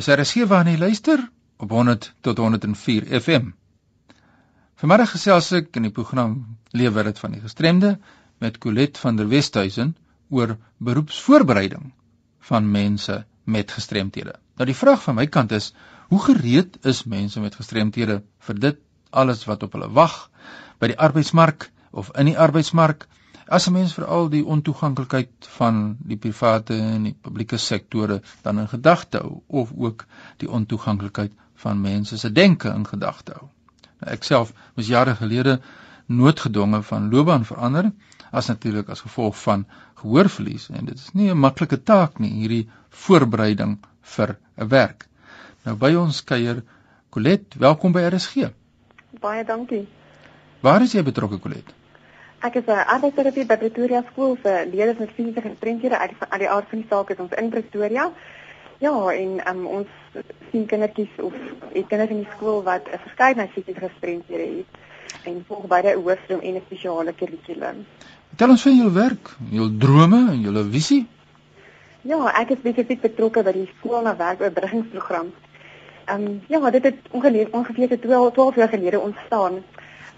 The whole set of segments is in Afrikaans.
Dis RSG waarna jy luister op 100 tot 104 FM. Vanmiddag gesels ek in die program Lewe dit van die gestremde met Colet van der Westhuizen oor beroepsvoorbereiding van mense met gestremthede. Nou die vraag van my kant is, hoe gereed is mense met gestremthede vir dit alles wat op hulle wag by die arbeidsmark of in die arbeidsmark? As 'n mens veral die ontoeganklikheid van die private en die publieke sektore dan in gedagte hou of ook die ontoeganklikheid van mense se denke in gedagte hou. Nou, ek self was jare gelede noodgedwonge van loopbaan verander as natuurlik as gevolg van gehoorverlies en dit is nie 'n maklike taak nie hierdie voorbereiding vir 'n werk. Nou by ons kuier Colet, welkom by RSG. Baie dankie. Waar is jy betrokke Colet? Ek is 'n arbeidsterapie by Pretoria skool vir leerders met fisiese gestremdhede uit die, uit die aard van die saak is ons in Pretoria. Ja, en um, ons sien kindertjies of ek kinders in die skool wat 'n verskeidenheid fisiese gestremdhede het en volg beide 'n hoofstroom en 'n spesiale kurrikulum. Vertel ons van julle werk, julle drome en julle visie. Ja, ek is spesifiek betrokke by die skool na werk oorbruggingsprogram. Ehm um, ja, dit het ongeveer ongeveer 12 12 jaar gelede ontstaan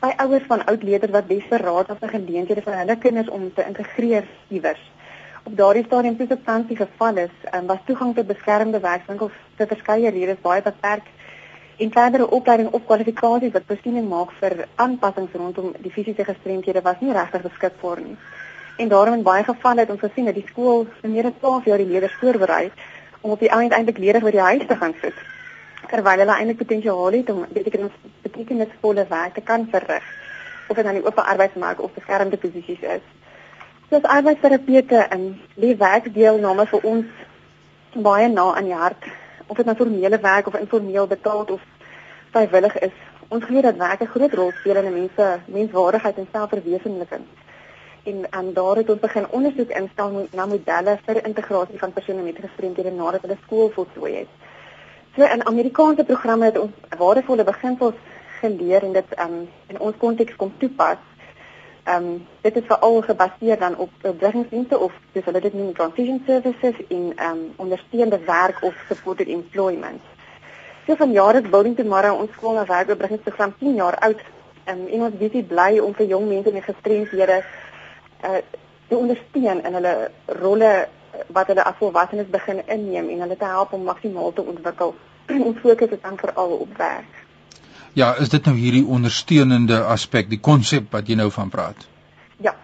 by ouers van oud leerders wat besperaad was vir geleenthede vir hulle kinders om te integreer iewers. Op daardie stadium toe substansie geval is, um, was toegang tot beskermde werkswinkels vir verskeie redes baie beperk en verdere opleiding of kwalifikasies wat voorsiening maak vir aanpassings rondom die fisiese gestremdhede was nie regtig beskikbaar nie. En daarom in baie gevalle het ons gesien dat die skool vir meer as 12 jaar die leerders voorberei om op die einde eintlik ledig by die huis te gaan sit terwyl hulle eintlik potensiaal het om betekenis betekenisvolle werk te kan verrig of dit aan die oop arbeidsmark of beskermde posisies is. Soos arbeidsterapeute in die werkdeelname vir ons baie na aan die hart of dit nou formele werk of informeel betaald of vrywillig is. Ons glo dat werk 'n groot rol speel in 'n mens se menswaardigheid en selfverwesenliking. En aan daar het ons begin ondersoek instel na modelle vir integrasie van persone met gestremdhede nadat hulle skool voltooi het. So in Amerikaanse programme het ons waardevolle beginsels geleer en dit um, in ons konteks kom toepas. Ehm um, dit is veral gebaseer dan op bruggingsdienste of dis hulle dit noem transition services in ehm um, ondersteunende werk of supported employment. So van jare building tomorrow ons skool na werk bruggingsprogram 10 jaar oud um, en ons visie bly om vir jong mense met gestremdhede uh, te ondersteun in hulle rolle wat hulle as volwassenes begin inneem en hulle te help om maksimaal te ontwikkel. ons fokus is dan veral op werk. Ja, is dit nou hierdie ondersteunende aspek, die konsep wat jy nou van praat? Ja.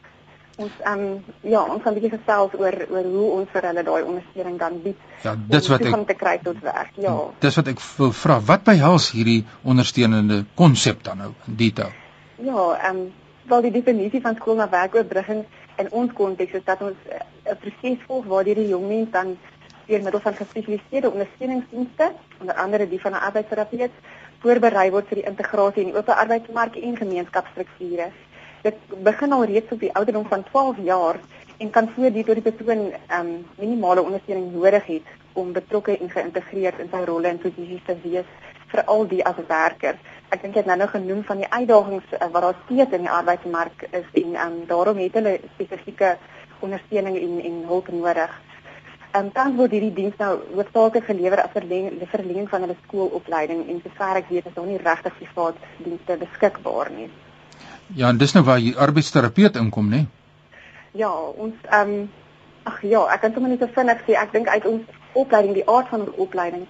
Ons ehm um, ja, ons gaan 'n bietjie gesels oor oor hoe ons vir hulle daai ondersteuning dan bied. Ja, dit's wat ek om te kry tot werk. Ja. Dis wat ek wil vra. Wat behels hierdie ondersteunende konsep dan nou in detail? Ja, ehm um, wel die definisie van skool na werk oorbrugging in ons konteks is dat ons 'n proses volg waar die jong mens dan deur middel van gespesialiseerde ondersteuningsdienste, onder andere die van 'n arbeidsterapeut, voorberei word vir die integrasie in die oop arbeidsmark en gemeenskapsstrukture. Dit begin al reeds op die ouderdom van 12 jaar en kan voordien tot die persoon um, minimale ondersteuning nodig het om betrokke en geïntegreerd in sy rolle en posisies te wees veral die as werker. Ek dink jy het nou nou genoem van die uitdagings uh, wat daar steeds in die arbeidsmark is en um, daarom het hulle spesifieke ondersteuning en en hulp nodig. Ehm um, tans word hierdie diens nou hoofsaaklik gelewer as 'n verlenging, verlenging van hulle skoolopleiding en sover ek weet is daar nie regtig privaat dienste beskikbaar nie. Ja, en dis nou waar die arbeidsterapeut inkom, né? Ja, ons ehm um, ag ja, ek kan sommer net so vinnig sê, ek dink uit ons opleiding, die aard van ons opleiding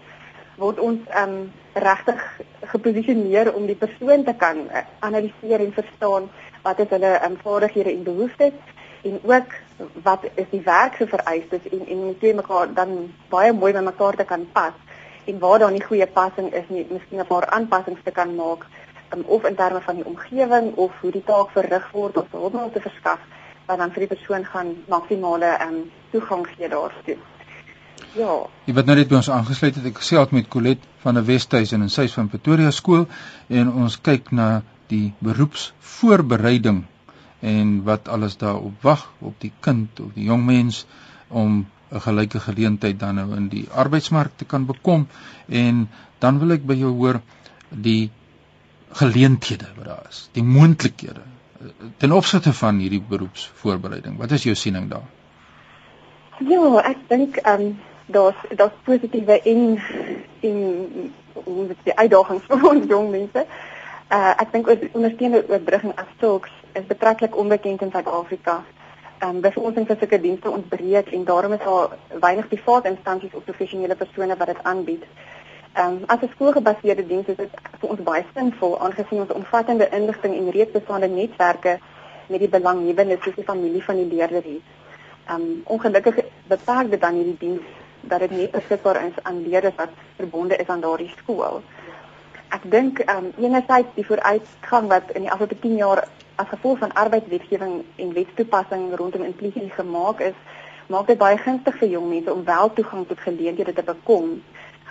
word ons ehm um, regtig geposisioneer om die persoon te kan uh, analiseer en verstaan wat is hulle ehm um, vaardighede en behoeftes en ook wat is die werk se vereistes en en moet jy mekaar dan baie mooi by mekaar te kan pas en waar daar nie goeie passing is nie, miskien 'n paar aanpassings te kan maak um, of in terme van die omgewing of hoe die taak verrig word of hulpbron te verskaf wat dan vir die persoon gaan maksimale um, toegang gee daartoe. Ja. Jy wat nou net by ons aangesluit het, ek gesels met Colet van 'n Wesduisen en sy's van Pretoria skool en ons kyk na die beroepsvoorbereiding en wat alles daarop wag op die kind of die jong mens om 'n gelyke geleentheid dan nou in die arbeidsmark te kan bekom en dan wil ek by jou hoor die geleenthede wat daar is, die moontlikhede ten opsigte van hierdie beroepsvoorbereiding. Wat is jou siening daar? Ja, ek dink ehm um, daar's daar's positiewe en en hoe dit die uitdagings vir ons jong mense. Uh ek dink ons ondersteunende oorbrugging as sulks is betreklik onbekend in Suid-Afrika. Ehm um, befondsing vir sulke dienste ontbreek en daarom is daar weinig private instansies of professionele persone wat dit aanbied. Ehm um, as 'n skoolgebaseerde diens is dit vir ons baie sinvol aangesien ons omvattende inligting en reeds bestaande netwerke met die belanghebbendes soos die familie van die leerder het. Ehm um, ongelukkig beperk dit dan hierdie diens dat dit nie beskikbaar is aan leerders wat verbonde is aan daardie skool. Ek dink ehm um, enerzijds die vooruitgang wat in die afgelope 10 jaar as gevolg van arbeidswetgewing en wetstoepassing rondom inklusie gemaak is, maak dit baie gunstig vir jong mense om wel toegang tot geleenthede te bekom.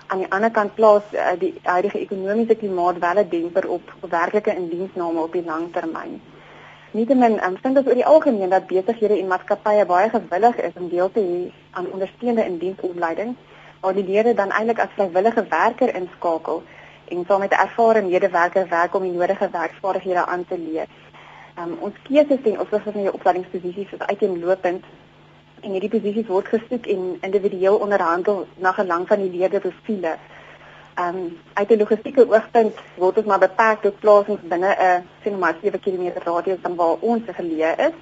Aan die ander kant plaas uh, die huidige ekonomiese klimaat wel 'n demper op werklike indiensname op die lang termyn. Nietemin, um, vind ons oor die algemeen dat besighede en maatskappye baie gewillig is om deel te hê aan ondersteunende indiensopleiding, waar die lede dan eintlik as vrywillige werker inskakel en saam met ervare medewerker werk om die nodige werksvaardighede aan te leer. Um, ons keuses ten opsigte van die opleidingsposisies is uiteenlopend en hierdie posisies word gesoek en individueel onderhandel na gelang van die leerderprofiele. Ehm um, uit 'n logistieke oogpunt word ons maar beperk tot plasings binne 'n sien maar 7 km radius van waar ons geleë is.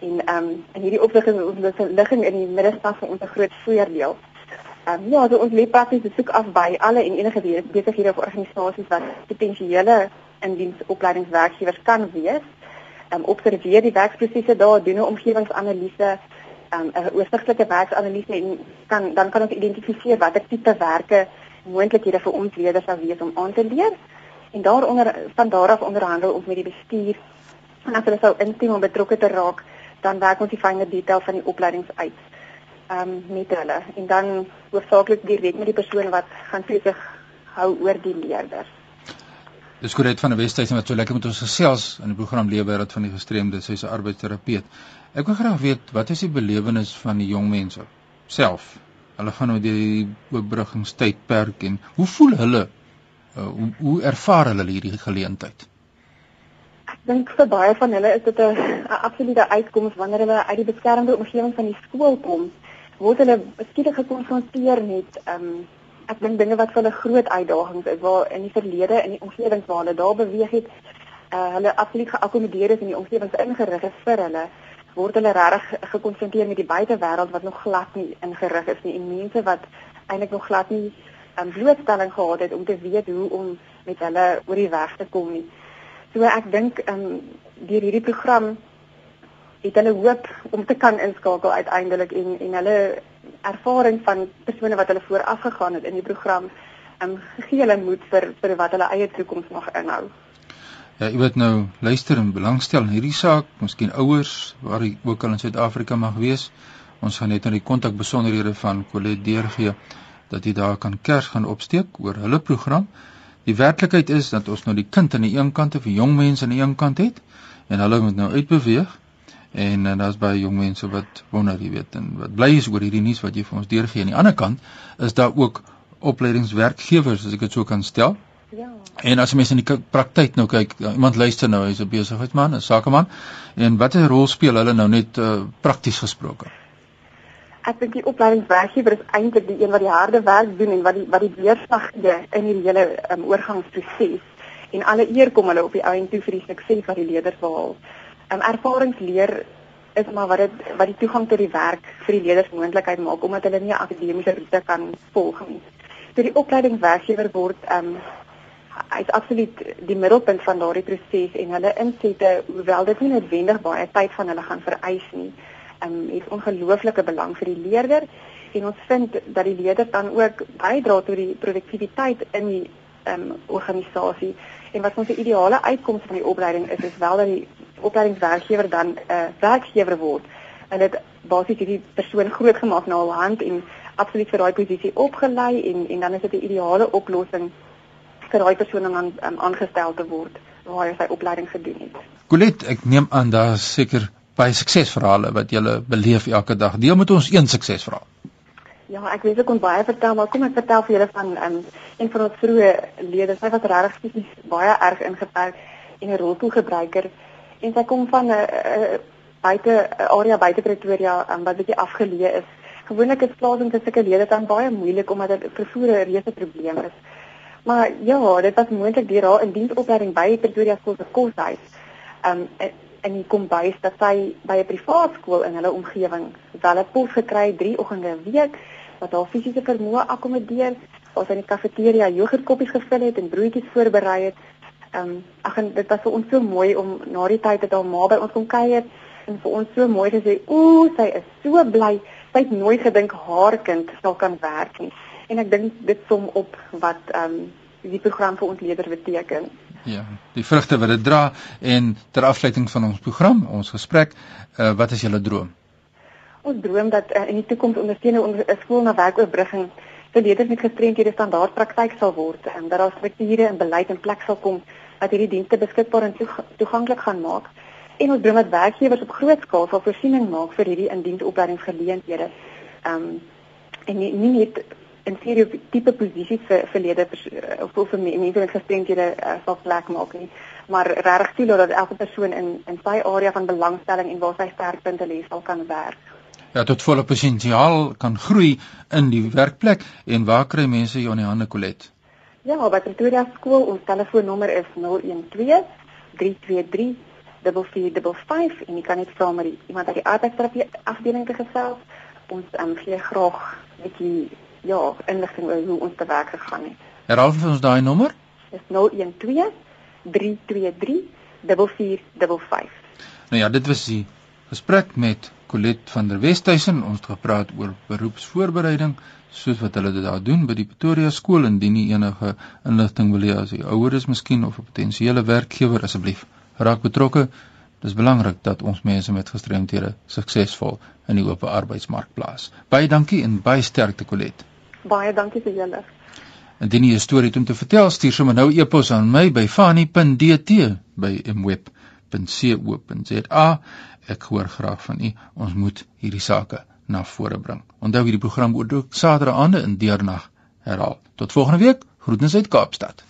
En ehm um, in hierdie ons is ligging in die middestad van ons groot voordeel. Ehm um, ja, so ons lê prakties besoek af by alle en enige besighede of organisasies wat potensiële indiensopleidingswerkgewers kan wees. Um, observeer die werksprosesse daar, doen 'n omgewingsanalise, ehm, 'n um, oorsigtelike werksanalise en kan dan kan ons identifiseer watter tipe werke moontlikhede vir ons leerders sou wees om aan te leer. En daaronder van daar af onderhandel ons met die bestuur. En as hulle sou instem om betrokke te raak dan werk ons die fynere detail van die opleidings uit um, met hulle. En dan hoofsaaklik direk met die persoon wat gaan besig hou oor die leerders Dis Corette van die Wesduisen wat so lekker met ons gesels in die program Leefwêreld van die gestremde sy's 'n arbeidsterapeut Ek wil graag weet wat is die belewenis van die jong mense self Hulle gaan nou deur die oopbruggingstydperk en hoe voel hulle? Uh, hoe hoe ervaar hulle hierdie geleentheid? Ek dink vir baie van hulle is dit 'n absolute uitkoms wanneer hulle uit die beskermde omgewing van die skool kom. Word hulle skielik gekonfronteer met ehm um, ek dink dinge wat vir hulle groot uitdagings is waar in die verlede in die omgewings waar hulle daar beweeg het, uh, hulle absoluut geakkommodeer is in die omgewings ingerig is vir hulle word hulle regtig gekonfronteer met die buitewêreld wat nog glad nie ingerig is nie en mense wat eintlik nog glad nie 'n um, blootstelling gehad het om te weet hoe om met hulle oor die weg te kom nie. So ek dink um, deur hierdie program het hulle hoop om te kan inskakel uiteindelik en en hulle ervaring van persone wat hulle vooraf gegaan het in die program um, gee hulle moed vir vir wat hulle eie toekoms mag inhou. Ja, jy weet nou, luister en belangstel in hierdie saak, miskien ouers waar jy ook al in Suid-Afrika mag wees. Ons gaan net nou die kontak besonderhede van Colette deurgee dat jy daar kan kers gaan opsteek oor hulle program. Die werklikheid is dat ons nou die kind aan die een kant of die jong mense aan die een kant het en hulle moet nou uitbeweeg. En, en daar's baie jong mense wat wonder, jy weet, en wat bly is oor hierdie nuus wat jy vir ons deurgee. Aan die ander kant is daar ook opleidingswerkgewers, as ek dit so kan stel, Ja. En as jy mens in die praktyk nou kyk, ja, iemand luister nou, hy's 'n besigheidsman, 'n sakeman, en watter rol speel hulle nou net uh, prakties gesproke? Ek dink die opleidingswerkgewer is eintlik die een wat die harde werk doen en wat die wat die weerslag gee in die hele um, oorgangsproses. En alle eer kom hulle op die ou en toe vir die sukses wat die leerders behaal. Um, ervaringsleer is maar wat dit wat die toegang tot die werk vir die leerders moontlikheid maak omdat hulle nie 'n akademiese roete kan volg nie. So die opleidingswerkgewer word um, hy's absoluut die middelpunt van daardie proses en hulle insette hoewel dit nie noodwendig baie tyd van hulle gaan vereis nie um, het ongelooflike belang vir die leerder en ons vind dat die leerder dan ook bydra tot die produktiwiteit in die um, organisasie en wat ons die ideale uitkoms van die opleiding is is wel dat die opleidingswerkgewer dan 'n uh, werkgewer word en dit basies hierdie persoon groot gemaak na hul hand en absoluut vir daai posisie opgelei en en dan is dit 'n ideale oplossing vir daai persoon om aan um, aangestel te word waar hy sy opleiding gedoen het. Colet, ek neem aan daar seker baie suksesverhale wat jy beleef elke dag. Deel met ons een suksesverhaal. Ja, ek weet ek kon baie vertel, maar kom ek vertel vir julle van um, een van ons vroeë lede. Sy was regtig baie erg ingeperk en 'n rolstoelgebruiker en sy kom van 'n uh, uh, buite uh, area buite Pretoria um, wat bietjie afgeleë is Gewoonlik is plasing vir sulke lede dan baie moeilik omdat dit vervoer 'n reuse probleem is. Maar ja, dit was moontlik deur haar in diensopleiding by Pretoria skool se koshuis. Um in die kombuis dat sy by 'n privaat skool in hulle omgewing wel 'n pos gekry 3 oggende 'n week wat haar fisiese vermoë akkommodeer. Ons in die kafeteria jogurtkoppies gevul het en broodjies voorberei het. Ehm um, ag en dit was vir ons so mooi om na die tyd dat haar ma by ons kom kuier en vir ons so mooi te sê, "Ooh, sy is so bly. Sy het nooit gedink haar kind sal kan werk nie." En ek dink dit som op wat ehm um, die program vir ons leerders beteken. Ja, die vrugte wat dit dra en ter afsluiting van ons program, ons gesprek, uh, wat is julle droom? Ons droom dat uh, in die toekoms ondersteunende onder, uh, skool na werkoopbrugging vir leerders met gestremdhede standaard praktyk sal word en dat daar strukture en beleid in plek sal kom wat hierdie dienste beskikbaar en toeganklik gaan maak en ons droom dat werkgewers op groot skaal sal voorsiening maak vir hierdie indiensopleidingsgeleenthede. Ehm um, en nie, nie net in stereotype posisies vir verlede of of vir mense met gestremdhede uh, sal plek maak nie, maar regtig sien dat elke persoon in in sy area van belangstelling en waar sy sterkpunte lê sal kan werk. Ja, tot volle potensiaal kan groei in die werkplek en waar kry mense jou in die hande Colet? Ja, by Pretoria skool ons telefoonnommer is 012 323 4455 en jy kan net vra maar iemand uit die arbeidsterapie afdeling te gesels. Ons um, gee graag 'n bietjie ja, inligting oor hoe ons te werk gegaan het. Herhaal vir ons daai nommer? Dis 012 323 4455. Nou ja, dit was die gesprek met Colet van der Westhuizen. Ons het gepraat oor beroepsvoorbereiding soos wat hulle dit daar doen by die Pretoria skool en indien enige inligting wil hê as jy ouer is miskien of 'n potensiële werkgewer asseblief raak betrokke. Dit is belangrik dat ons mense met gestremthede suksesvol in die oop arbeidsmark plaas. Baie dankie en baie sterkte Colet. Baie dankie vir julle. Indien jy 'n storie het om te vertel, stuur sommer nou e-pos aan my by fani.dt by mweb.co.za. Ek hoor graag van u. Ons moet hierdie sake na vore bring. Onthou hierdie program word ook Saterdae aande in deernag herhaal. Tot volgende week. Groetens uit Kaapstad.